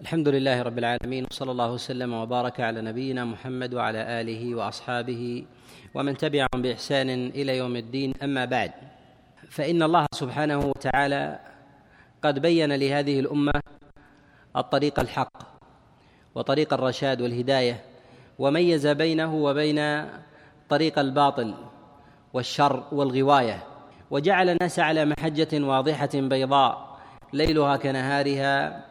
الحمد لله رب العالمين وصلى الله وسلم وبارك على نبينا محمد وعلى آله وأصحابه ومن تبعهم بإحسان إلى يوم الدين. أما بعد فإن الله سبحانه وتعالى قد بين لهذه الأمة الطريق الحق وطريق الرشاد والهداية وميز بينه وبين طريق الباطل والشر والغواية وجعل الناس على محجة واضحة بيضاء ليلها كنهارها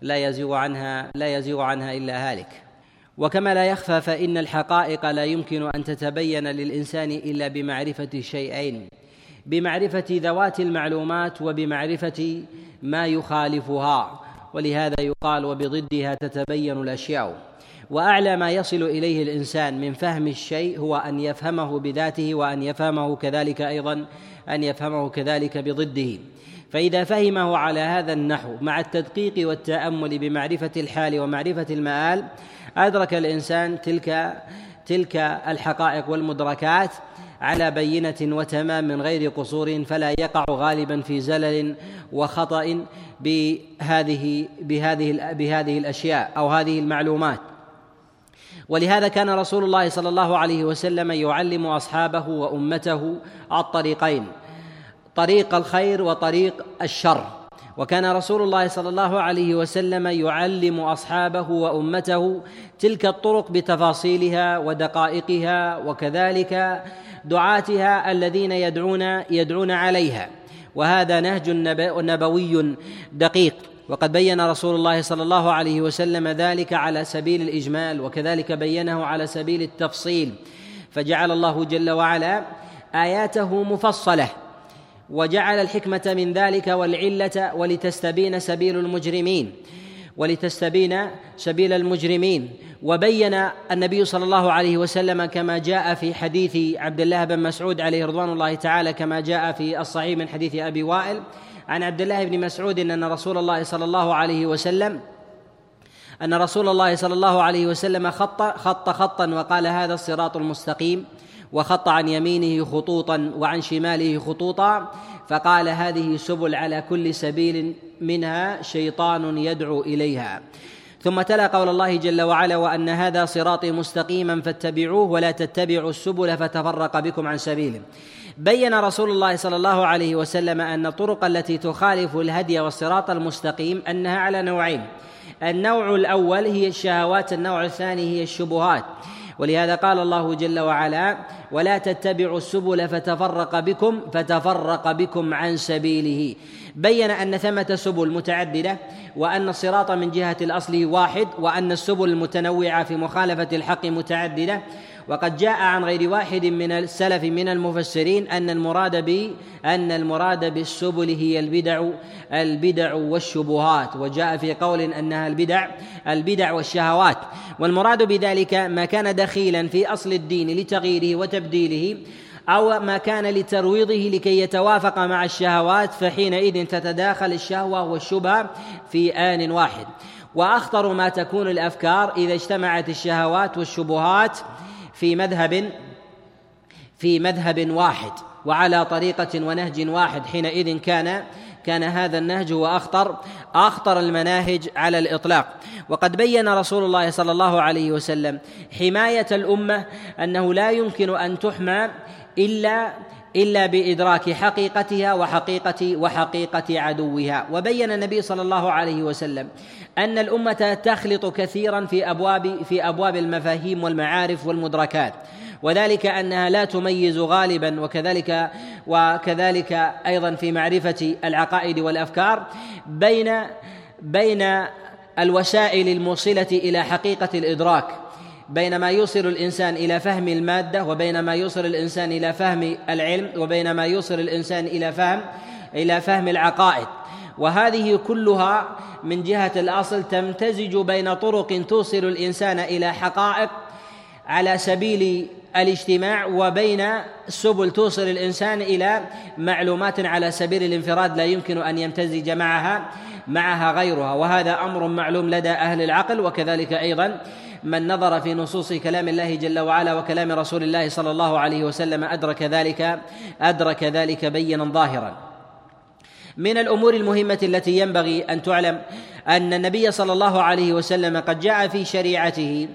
لا يزيغ عنها لا يزيغ عنها إلا هالك. وكما لا يخفى فإن الحقائق لا يمكن أن تتبين للإنسان إلا بمعرفة شيئين بمعرفة ذوات المعلومات وبمعرفة ما يخالفها. ولهذا يقال وبضدها تتبين الأشياء. وأعلى ما يصل إليه الإنسان من فهم الشيء هو أن يفهمه بذاته وأن يفهمه كذلك أيضا أن يفهمه كذلك بضده. فإذا فهمه على هذا النحو مع التدقيق والتأمل بمعرفة الحال ومعرفة المآل أدرك الإنسان تلك تلك الحقائق والمدركات على بينة وتمام من غير قصور فلا يقع غالبا في زلل وخطأ بهذه بهذه بهذه الأشياء أو هذه المعلومات. ولهذا كان رسول الله صلى الله عليه وسلم يعلم أصحابه وأمته الطريقين. طريق الخير وطريق الشر. وكان رسول الله صلى الله عليه وسلم يعلم أصحابه وأمته تلك الطرق بتفاصيلها ودقائقها وكذلك دعاتها الذين يدعون يدعون عليها. وهذا نهج نبوي دقيق. وقد بين رسول الله صلى الله عليه وسلم ذلك على سبيل الإجمال وكذلك بينه على سبيل التفصيل. فجعل الله جل وعلا آياته مفصلة. وجعل الحكمة من ذلك والعلة ولتستبين سبيل المجرمين ولتستبين سبيل المجرمين. وبين النبي صلى الله عليه وسلم كما جاء في حديث عبد الله بن مسعود عليه رضوان الله تعالى كما جاء في الصحيح من حديث أبي وائل عن عبد الله بن مسعود ان رسول الله صلى الله عليه وسلم أن رسول الله صلى الله عليه وسلم خط خط خطا وقال هذا الصراط المستقيم. وخط عن يمينه خطوطا وعن شماله خطوطا فقال هذه سبل على كل سبيل منها شيطان يدعو إليها. ثم تلا قول الله جل وعلا وأن هذا صراطي مستقيما فاتبعوه ولا تتبعوا السبل فتفرق بكم عن سبيله. بين رسول الله صلى الله عليه وسلم أن الطرق التي تخالف الهدي والصراط المستقيم أنها على نوعين. النوع الأول هي الشهوات النوع الثاني هي الشبهات. ولهذا قال الله جل وعلا ولا تتبعوا السبل فتفرق بكم فتفرق بكم عن سبيله. بين أن ثمة سبل متعددة وأن الصراط من جهة الأصل واحد وأن السبل المتنوعة في مخالفة الحق متعددة وقد جاء عن غير واحد من السلف من المفسرين أن المراد ب أن المراد بالسبل هي البدع البدع والشبهات. وجاء في قول أنها البدع البدع والشهوات. والمراد بذلك ما كان دخيلا في أصل الدين لتغييره وتبديله أو ما كان لترويضه لكي يتوافق مع الشهوات فحينئذ تتداخل الشهوة والشبهة في آن واحد. وأخطر ما تكون الأفكار إذا اجتمعت الشهوات والشبهات في مذهب في مذهب واحد وعلى طريقة ونهج واحد حينئذ كان كان هذا النهج هو أخطر أخطر المناهج على الإطلاق. وقد بين رسول الله صلى الله عليه وسلم حماية الأمة أنه لا يمكن أن تحمى إلا إلا بإدراك حقيقتها وحقيقة وحقيقة عدوها. وبين النبي صلى الله عليه وسلم أن الأمة تخلط كثيرا في أبواب في أبواب المفاهيم والمعارف والمدركات. وذلك أنها لا تميز غالبا وكذلك وكذلك أيضا في معرفة العقائد والأفكار بين بين الوسائل الموصلة إلى حقيقة الإدراك. بين ما يوصل الإنسان إلى فهم المادة وبين ما يوصل الإنسان إلى فهم العلم وبين ما يوصل الإنسان إلى فهم إلى فهم العقائد. وهذه كلها من جهة الأصل تمتزج بين طرق توصل الإنسان إلى حقائق على سبيل الاجتماع وبين سبل توصل الإنسان إلى معلومات على سبيل الانفراد لا يمكن أن يمتزج معها معها غيرها. وهذا أمر معلوم لدى أهل العقل وكذلك أيضا من نظر في نصوص كلام الله جل وعلا وكلام رسول الله صلى الله عليه وسلم أدرك ذلك أدرك ذلك بينا ظاهرا. من الأمور المهمة التي ينبغي أن تعلم أن النبي صلى الله عليه وسلم قد جاء في شريعته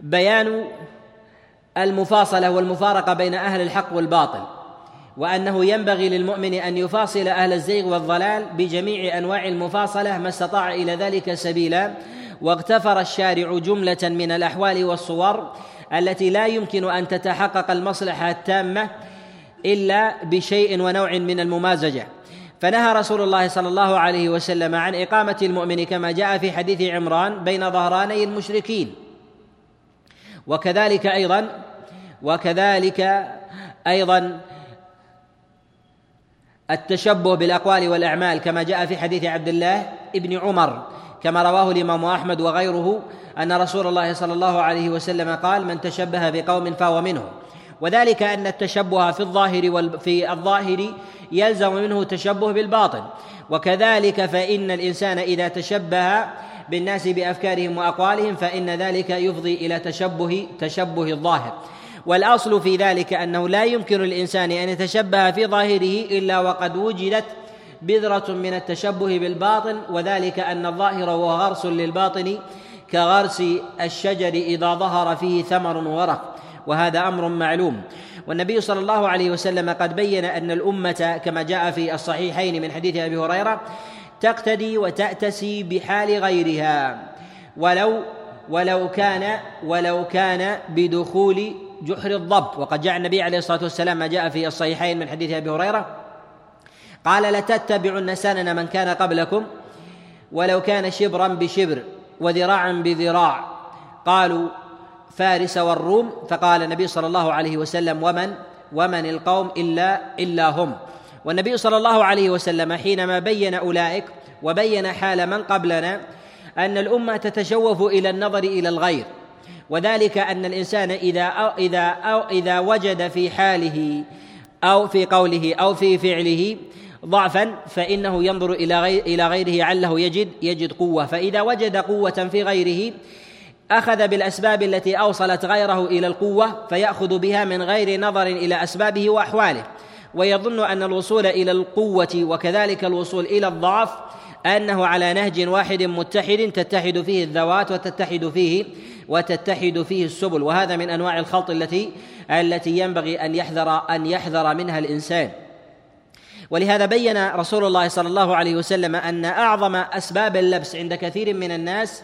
بيان المفاصلة والمفارقة بين أهل الحق والباطل وأنه ينبغي للمؤمن أن يفاصل أهل الزيغ والضلال بجميع أنواع المفاصلة ما استطاع إلى ذلك سبيلا واغتفر الشارع جملة من الأحوال والصور التي لا يمكن أن تتحقق المصلحة التامة إلا بشيء ونوع من الممازجة. فنهى رسول الله صلى الله عليه وسلم عن إقامة المؤمن كما جاء في حديث عمران بين ظهراني المشركين. وكذلك أيضا وكذلك أيضا التشبه بالأقوال والأعمال كما جاء في حديث عبد الله ابن عمر كما رواه الإمام أحمد وغيره أن رسول الله صلى الله عليه وسلم قال من تشبه بقوم فهو منهم. وذلك أن التشبه في الظاهر في الظاهر يلزم منه تشبه بالباطن. وكذلك فإن الإنسان إذا تشبه بالناس بأفكارهم وأقوالهم فإن ذلك يفضي إلى تشبه تشبه الظاهر. والأصل في ذلك أنه لا يمكن للانسان أن يتشبه في ظاهره إلا وقد وجدت بذرة من التشبه بالباطن وذلك أن الظاهر هو غرس للباطن كغرس الشجر إذا ظهر فيه ثمر وورق وهذا أمر معلوم. والنبي صلى الله عليه وسلم قد بين أن الأمة كما جاء في الصحيحين من حديث أبي هريرة تقتدي وتأتسي بحال غيرها. ولو ولو كان ولو كان بدخول جحر الضب. وقد جاء النبي عليه الصلاة والسلام ما جاء في الصحيحين من حديث أبي هريرة قال لتتبعن سنن من كان قبلكم ولو كان شبرا بشبر وذراعا بذراع. قالوا فارس والروم. فقال النبي صلى الله عليه وسلم ومن؟ ومن القوم إلا إلا هم. والنبي صلى الله عليه وسلم حينما بين أولئك وبين حال من قبلنا أن الأمة تتشوف إلى النظر إلى الغير وذلك أن الإنسان إذا أو إذا أو إذا وجد في حاله أو في قوله أو في فعله ضعفا فإنه ينظر إلى غير إلى غيره عله يجد يجد قوة. فإذا وجد قوة في غيره أخذ بالأسباب التي أوصلت غيره إلى القوة فيأخذ بها من غير نظر إلى أسبابه وأحواله. ويظن أن الوصول إلى القوة وكذلك الوصول إلى الضعف أنه على نهج واحد متحد تتحد فيه الذوات وتتحد فيه وتتحد فيه السبل. وهذا من أنواع الخلط التي التي ينبغي أن يحذر أن يحذر منها الإنسان. ولهذا بين رسول الله صلى الله عليه وسلم أن أعظم أسباب اللبس عند كثير من الناس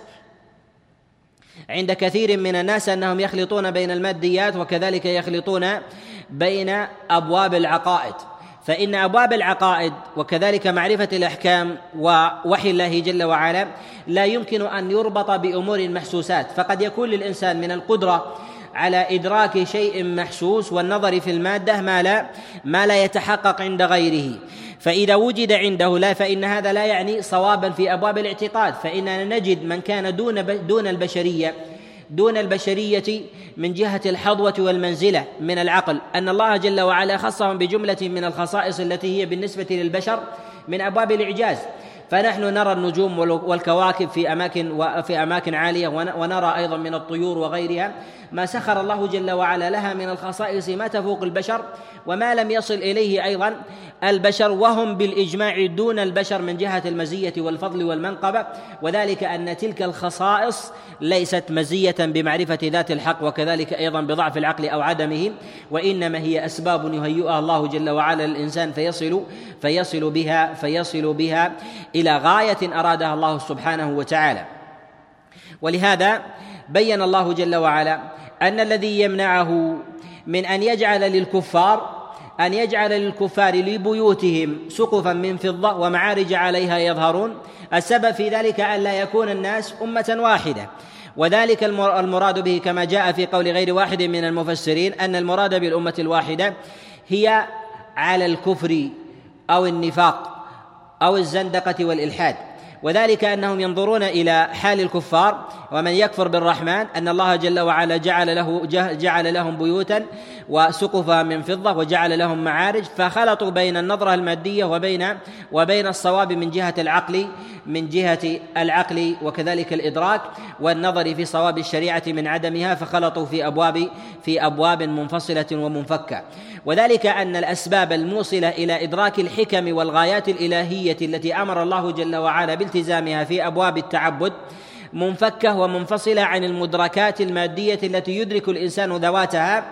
عند كثير من الناس أنهم يخلطون بين الماديات وكذلك يخلطون بين أبواب العقائد. فإن أبواب العقائد وكذلك معرفة الأحكام ووحي الله جل وعلا لا يمكن أن يربط بأمور محسوسات. فقد يكون للإنسان من القدرة على إدراك شيء محسوس والنظر في المادة ما لا ما لا يتحقق عند غيره. فإذا وجد عنده لا فإن هذا لا يعني صوابا في أبواب الاعتقاد. فإننا نجد من كان دون دون البشرية دون البشرية من جهة الحظوة والمنزلة من العقل. أن الله جل وعلا خصهم بجملة من الخصائص التي هي بالنسبة للبشر من أبواب الإعجاز. فنحن نرى النجوم والكواكب في أماكن وفي أماكن عالية ونرى أيضا من الطيور وغيرها. ما سخر الله جل وعلا لها من الخصائص ما تفوق البشر وما لم يصل إليه أيضا البشر وهم بالإجماع دون البشر من جهة المزية والفضل والمنقبة وذلك أن تلك الخصائص ليست مزية بمعرفة ذات الحق وكذلك أيضا بضعف العقل أو عدمه وإنما هي أسباب يهيئها الله جل وعلا للإنسان فيصل فيصل بها فيصل بها إلى غاية أرادها الله سبحانه وتعالى. ولهذا بين الله جل وعلا أن الذي يمنعه من أن يجعل للكفار أن يجعل للكفار لبيوتهم سقفا من فضة ومعارج عليها يظهرون السبب في ذلك أن لا يكون الناس أمة واحدة. وذلك المراد به كما جاء في قول غير واحد من المفسرين أن المراد بالأمة الواحدة هي على الكفر أو النفاق أو الزندقة والإلحاد. وذلك أنهم ينظرون إلى حال الكفار ومن يكفر بالرحمن أن الله جل وعلا جعل له جعل لهم بيوتا وسقفا من فضة وجعل لهم معارج فخلطوا بين النظرة المادية وبين وبين الصواب من جهة العقل من جهة العقل وكذلك الإدراك والنظر في صواب الشريعة من عدمها فخلطوا في أبواب في أبواب منفصلة ومنفكة. وذلك أن الأسباب الموصلة إلى إدراك الحكم والغايات الإلهية التي أمر الله جل وعلا بالتزامها في أبواب التعبد منفكة ومنفصلة عن المدركات المادية التي يدرك الإنسان ذواتها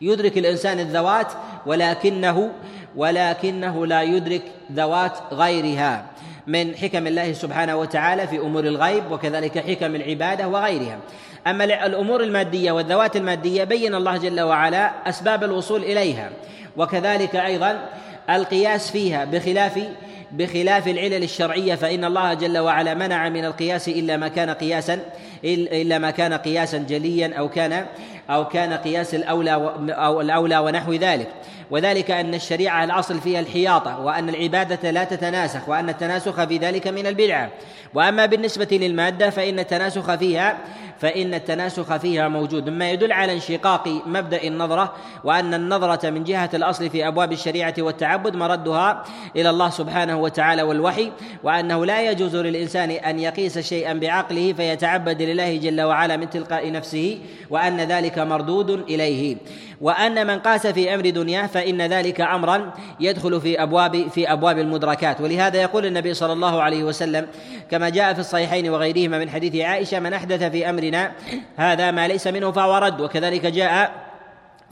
يدرك الإنسان الذوات ولكنه ولكنه لا يدرك ذوات غيرها. من حكم الله سبحانه وتعالى في أمور الغيب وكذلك حكم العبادة وغيرها. أما الأمور المادية والذوات المادية بين الله جل وعلا أسباب الوصول إليها. وكذلك أيضا القياس فيها بخلاف بخلاف العلل الشرعية فإن الله جل وعلا منع من القياس إلا ما كان قياسا إلا ما كان قياسا جليا أو كان أو كان قياس الأولى أو الأولى ونحو ذلك. وذلك أن الشريعة الأصل فيها الحياطة وأن العبادة لا تتناسخ وأن التناسخ في ذلك من البدعة. وأما بالنسبة للمادة فإن التناسخ فيها فإن التناسخ فيها موجود. مما يدل على انشقاق مبدأ النظرة وأن النظرة من جهة الأصل في أبواب الشريعة والتعبد مردها إلى الله سبحانه وتعالى والوحي وأنه لا يجوز للإنسان أن يقيس شيئا بعقله فيتعبد لله جل وعلا من تلقاء نفسه وأن ذلك مردود إليه. وأن من قاس في أمر دنياه فإن ذلك أمرا يدخل في أبواب في أبواب المدركات. ولهذا يقول النبي صلى الله عليه وسلم كما جاء في الصحيحين وغيرهما من حديث عائشة من أحدث في أمرنا هذا ما ليس منه فهو رد وكذلك جاء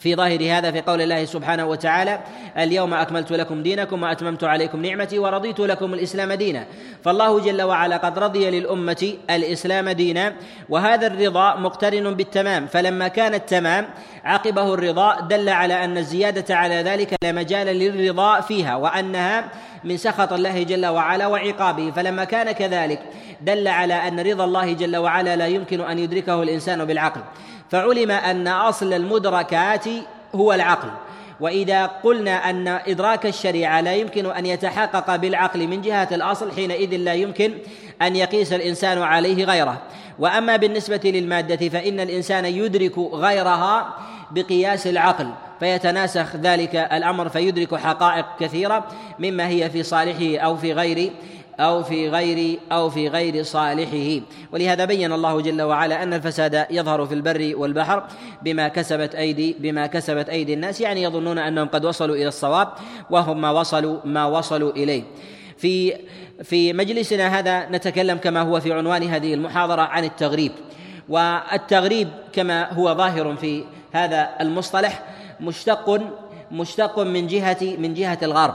في ظاهر هذا في قول الله سبحانه وتعالى اليوم أكملت لكم دينكم وأتممت عليكم نعمتي ورضيت لكم الإسلام دينا. فالله جل وعلا قد رضي للأمة الإسلام دينا وهذا الرضا مقترن بالتمام فلما كان التمام عقبه الرضا دل على أن الزيادة على ذلك لا مجال للرضا فيها وأنها من سخط الله جل وعلا وعقابه فلما كان كذلك دل على أن رضا الله جل وعلا لا يمكن أن يدركه الإنسان بالعقل. فعلم أن أصل المدركات هو العقل. وإذا قلنا أن إدراك الشريعة لا يمكن أن يتحقق بالعقل من جهة الأصل حينئذ لا يمكن أن يقيس الإنسان عليه غيره. وأما بالنسبة للمادة فإن الإنسان يدرك غيرها بقياس العقل. فيتناسخ ذلك الأمر فيدرك حقائق كثيرة مما هي في صالحه أو في غير أو في غير أو في غير صالحه. ولهذا بين الله جل وعلا أن الفساد يظهر في البر والبحر بما كسبت أيدي بما كسبت أيدي الناس. يعني يظنون أنهم قد وصلوا إلى الصواب وهم ما وصلوا ما وصلوا إليه. في في مجلسنا هذا نتكلم كما هو في عنوان هذه المحاضرة عن التغريب. والتغريب كما هو ظاهر في هذا المصطلح مشتق مشتق من جهة من جهة الغرب.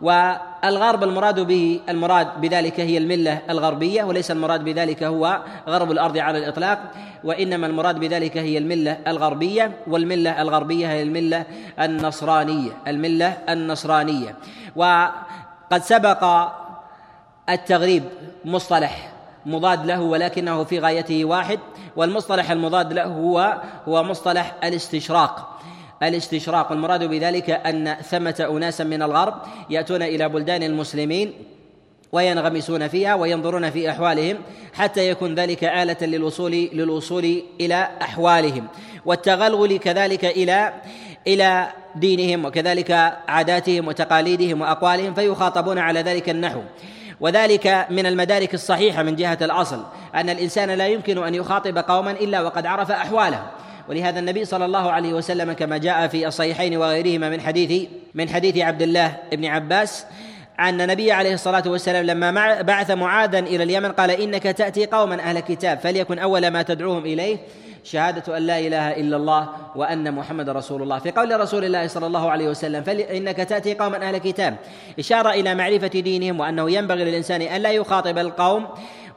والغرب المراد به المراد بذلك هي الملة الغربية وليس المراد بذلك هو غرب الأرض على الإطلاق وإنما المراد بذلك هي الملة الغربية والملة الغربية هي الملة النصرانية الملة النصرانية. وقد سبق التغريب مصطلح مضاد له ولكنه في غايته واحد والمصطلح المضاد له هو هو مصطلح الاستشراق. الاستشراق. والمراد بذلك أن ثمة أناسا من الغرب يأتون إلى بلدان المسلمين وينغمسون فيها وينظرون في أحوالهم حتى يكون ذلك آلة للوصول للوصول إلى أحوالهم. والتغلغل كذلك إلى إلى دينهم وكذلك عاداتهم وتقاليدهم وأقوالهم فيخاطبون على ذلك النحو. وذلك من المدارك الصحيحة من جهة الأصل أن الإنسان لا يمكن أن يخاطب قوما إلا وقد عرف احوالهم ولهذا النبي صلى الله عليه وسلم كما جاء في الصحيحين وغيرهما من حديث من حديث عبد الله بن عباس أن النبي عليه الصلاة والسلام لما بعث معاذا إلى اليمن قال إنك تأتي قوما أهل كتاب فليكن أول ما تدعوهم إليه شهادة أن لا إله إلا الله وأن محمد رسول الله. في قول رسول الله صلى الله عليه وسلم فإنك تأتي قوما أهل كتاب. إشارة إلى معرفة دينهم وأنه ينبغي للإنسان أن لا يخاطب القوم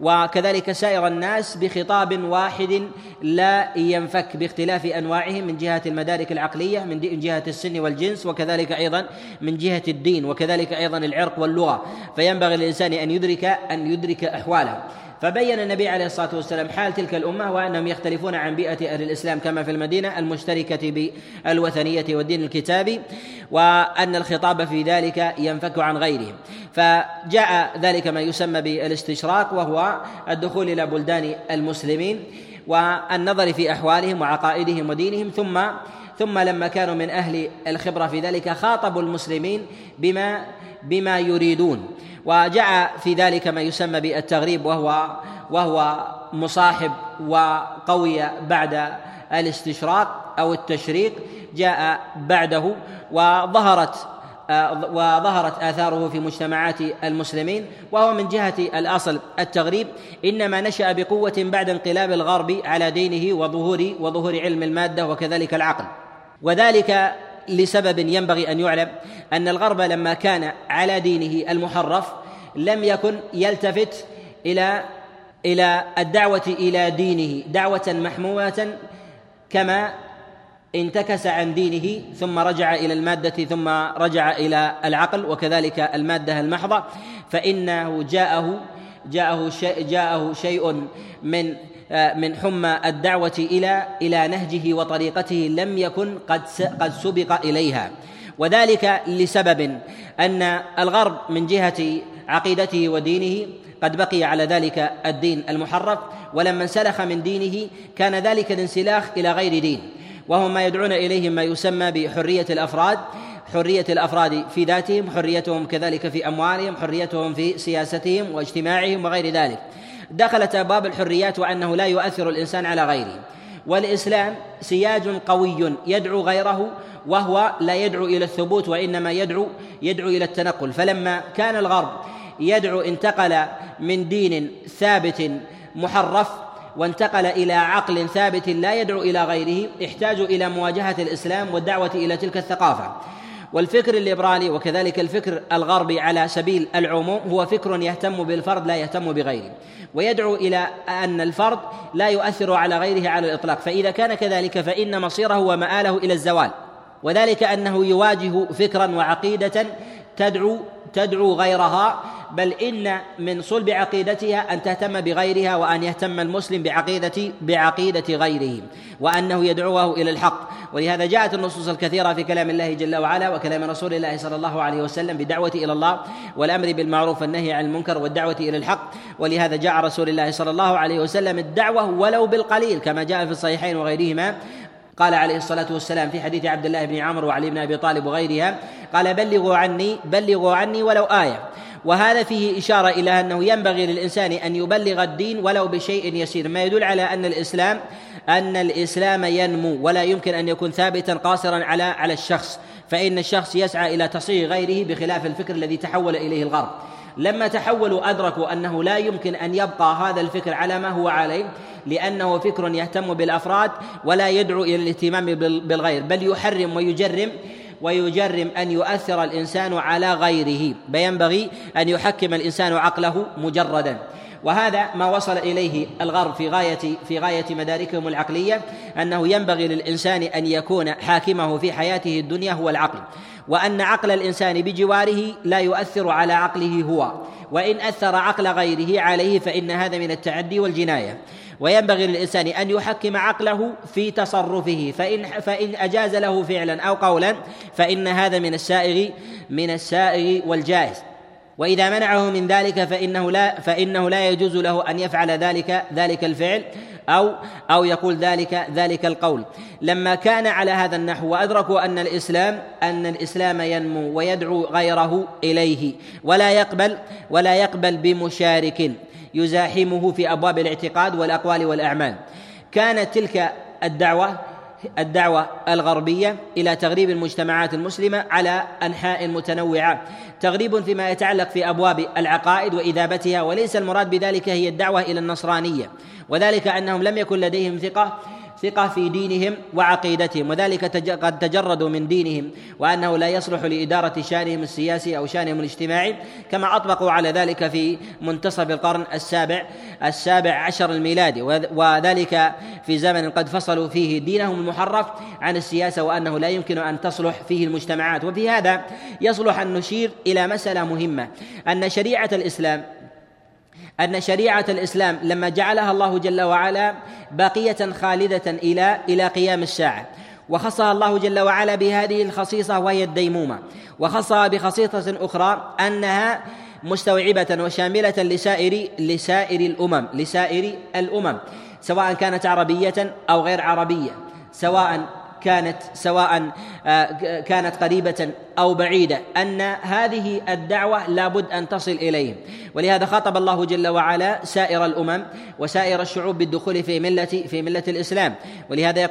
وكذلك سائر الناس بخطاب واحد لا ينفك باختلاف أنواعهم من جهة المدارك العقلية من جهة السن والجنس وكذلك أيضا من جهة الدين وكذلك أيضا العرق واللغة. فينبغي للإنسان أن يدرك أن يدرك أحواله. فبين النبي عليه الصلاة والسلام حال تلك الأمة وأنهم يختلفون عن بيئة أهل الإسلام كما في المدينة المشتركة بالوثنية والدين الكتابي وأن الخطاب في ذلك ينفك عن غيرهم. فجاء ذلك ما يسمى بالاستشراق وهو الدخول إلى بلدان المسلمين والنظر في أحوالهم وعقائدهم ودينهم ثم ثم لما كانوا من أهل الخبرة في ذلك خاطبوا المسلمين بما بما يريدون. وجاء في ذلك ما يسمى بالتغريب وهو وهو مصاحب وقوي بعد الاستشراق أو التشريق جاء بعده وظهرت وظهرت آثاره في مجتمعات المسلمين وهو من جهة الأصل التغريب. إنما نشأ بقوة بعد انقلاب الغرب على دينه وظهور وظهور علم المادة وكذلك العقل. وذلك لسبب ينبغي أن يعلم أن الغرب لما كان على دينه المحرف لم يكن يلتفت إلى إلى الدعوة إلى دينه دعوة محمومة كما انتكس عن دينه ثم رجع إلى المادة ثم رجع إلى العقل وكذلك المادة المحضة فإنه جاءه جاءه شيء جاءه شيء من من حمى الدعوة إلى إلى نهجه وطريقته لم يكن قد قد سبق إليها. وذلك لسبب أن الغرب من جهة عقيدته ودينه قد بقي على ذلك الدين المحرف ولما انسلخ من دينه كان ذلك الانسلاخ إلى غير دين. وهم ما يدعون إليه ما يسمى بحرية الأفراد حرية الأفراد في ذاتهم حريتهم كذلك في أموالهم حريتهم في سياستهم واجتماعهم وغير ذلك. دخلت ابواب الحريات وأنه لا يؤثر الإنسان على غيره. والإسلام سياج قوي يدعو غيره وهو لا يدعو إلى الثبوت وإنما يدعو يدعو إلى التنقل. فلما كان الغرب يدعو انتقل من دين ثابت محرف وانتقل إلى عقل ثابت لا يدعو إلى غيره احتاجوا إلى مواجهة الإسلام والدعوة إلى تلك الثقافة. والفكر الليبرالي وكذلك الفكر الغربي على سبيل العموم هو فكر يهتم بالفرد لا يهتم بغيره. ويدعو إلى أن الفرد لا يؤثر على غيره على الإطلاق. فإذا كان كذلك فإن مصيره ومآله إلى الزوال. وذلك أنه يواجه فكرا وعقيدة تدعو تدعو غيرها بل إن من صلب عقيدتها أن تهتم بغيرها وأن يهتم المسلم بعقيده بعقيدة غيره وأنه يدعوه إلى الحق. ولهذا جاءت النصوص الكثيرة في كلام الله جل وعلا وكلام رسول الله صلى الله عليه وسلم بدعوة إلى الله والأمر بالمعروف والنهي عن المنكر والدعوة إلى الحق. ولهذا جاء رسول الله صلى الله عليه وسلم الدعوة ولو بالقليل كما جاء في الصحيحين وغيرهما. قال عليه الصلاة والسلام في حديث عبد الله بن عمرو وعلي بن أبي طالب وغيرها قال بلغوا عني بلغوا عني ولو آية. وهذا فيه إشارة إلى أنه ينبغي للإنسان أن يبلغ الدين ولو بشيء يسير. ما يدل على أن الإسلام أن الإسلام ينمو ولا يمكن أن يكون ثابتا قاصرا على على الشخص. فإن الشخص يسعى إلى تصحيح غيره بخلاف الفكر الذي تحول إليه الغرب. لما تحولوا أدركوا أنه لا يمكن أن يبقى هذا الفكر على ما هو عليه لأنه فكر يهتم بالأفراد ولا يدعو إلى الاهتمام بالغير بل يحرم ويجرم ويجرم أن يؤثر الإنسان على غيره فينبغي أن يحكم الإنسان عقله مجردا. وهذا ما وصل إليه الغرب في غايه في غاية مداركهم العقلية أنه ينبغي للإنسان أن يكون حاكمه في حياته الدنيا هو العقل. وأن عقل الإنسان بجواره لا يؤثر على عقله هو. وإن أثر عقل غيره عليه فإن هذا من التعدي والجناية. وينبغي للإنسان أن يحكم عقله في تصرفه فإن فإن أجاز له فعلا أو قولا فإن هذا من السائغ من السائغ والجائز. وإذا منعه من ذلك فإنه لا فإنه لا يجوز له أن يفعل ذلك ذلك الفعل أو أو يقول ذلك ذلك القول. لما كان على هذا النحو وأدركوا أن الإسلام أن الإسلام ينمو ويدعو غيره إليه ولا يقبل ولا يقبل بمشارك. يزاحمه في أبواب الاعتقاد والأقوال والأعمال. كانت تلك الدعوة الدعوة الغربية إلى تغريب المجتمعات المسلمة على أنحاء متنوعة تغريب فيما يتعلق في أبواب العقائد وإذابتها وليس المراد بذلك هي الدعوة إلى النصرانية. وذلك أنهم لم يكن لديهم ثقة ثقة في دينهم وعقيدتهم وذلك قد تجردوا من دينهم وأنه لا يصلح لإدارة شأنهم السياسي أو شأنهم الاجتماعي كما أطبقوا على ذلك في منتصف القرن السابع السابع عشر الميلادي وذلك في زمن قد فصلوا فيه دينهم المحرف عن السياسة وأنه لا يمكن أن تصلح فيه المجتمعات. وفي هذا يصلح أن نشير إلى مسألة مهمة أن شريعة الإسلام أن شريعة الإسلام لما جعلها الله جل وعلا باقية خالدة إلى إلى قيام الساعة. وخصها الله جل وعلا بهذه الخصيصة وهي الديمومة. وخصها بخصيصة أخرى أنها مستوعبة وشاملة لسائر لسائر الامم لسائر الأمم. سواء كانت عربية أو غير عربية. سواء كانت سواء آه، كانت قريبة أو بعيدة أن هذه الدعوة لابد أن تصل إليهم ولهذا خاطب الله جل وعلا سائر الأمم وسائر الشعوب بالدخول في ملة في ملة الإسلام. ولهذا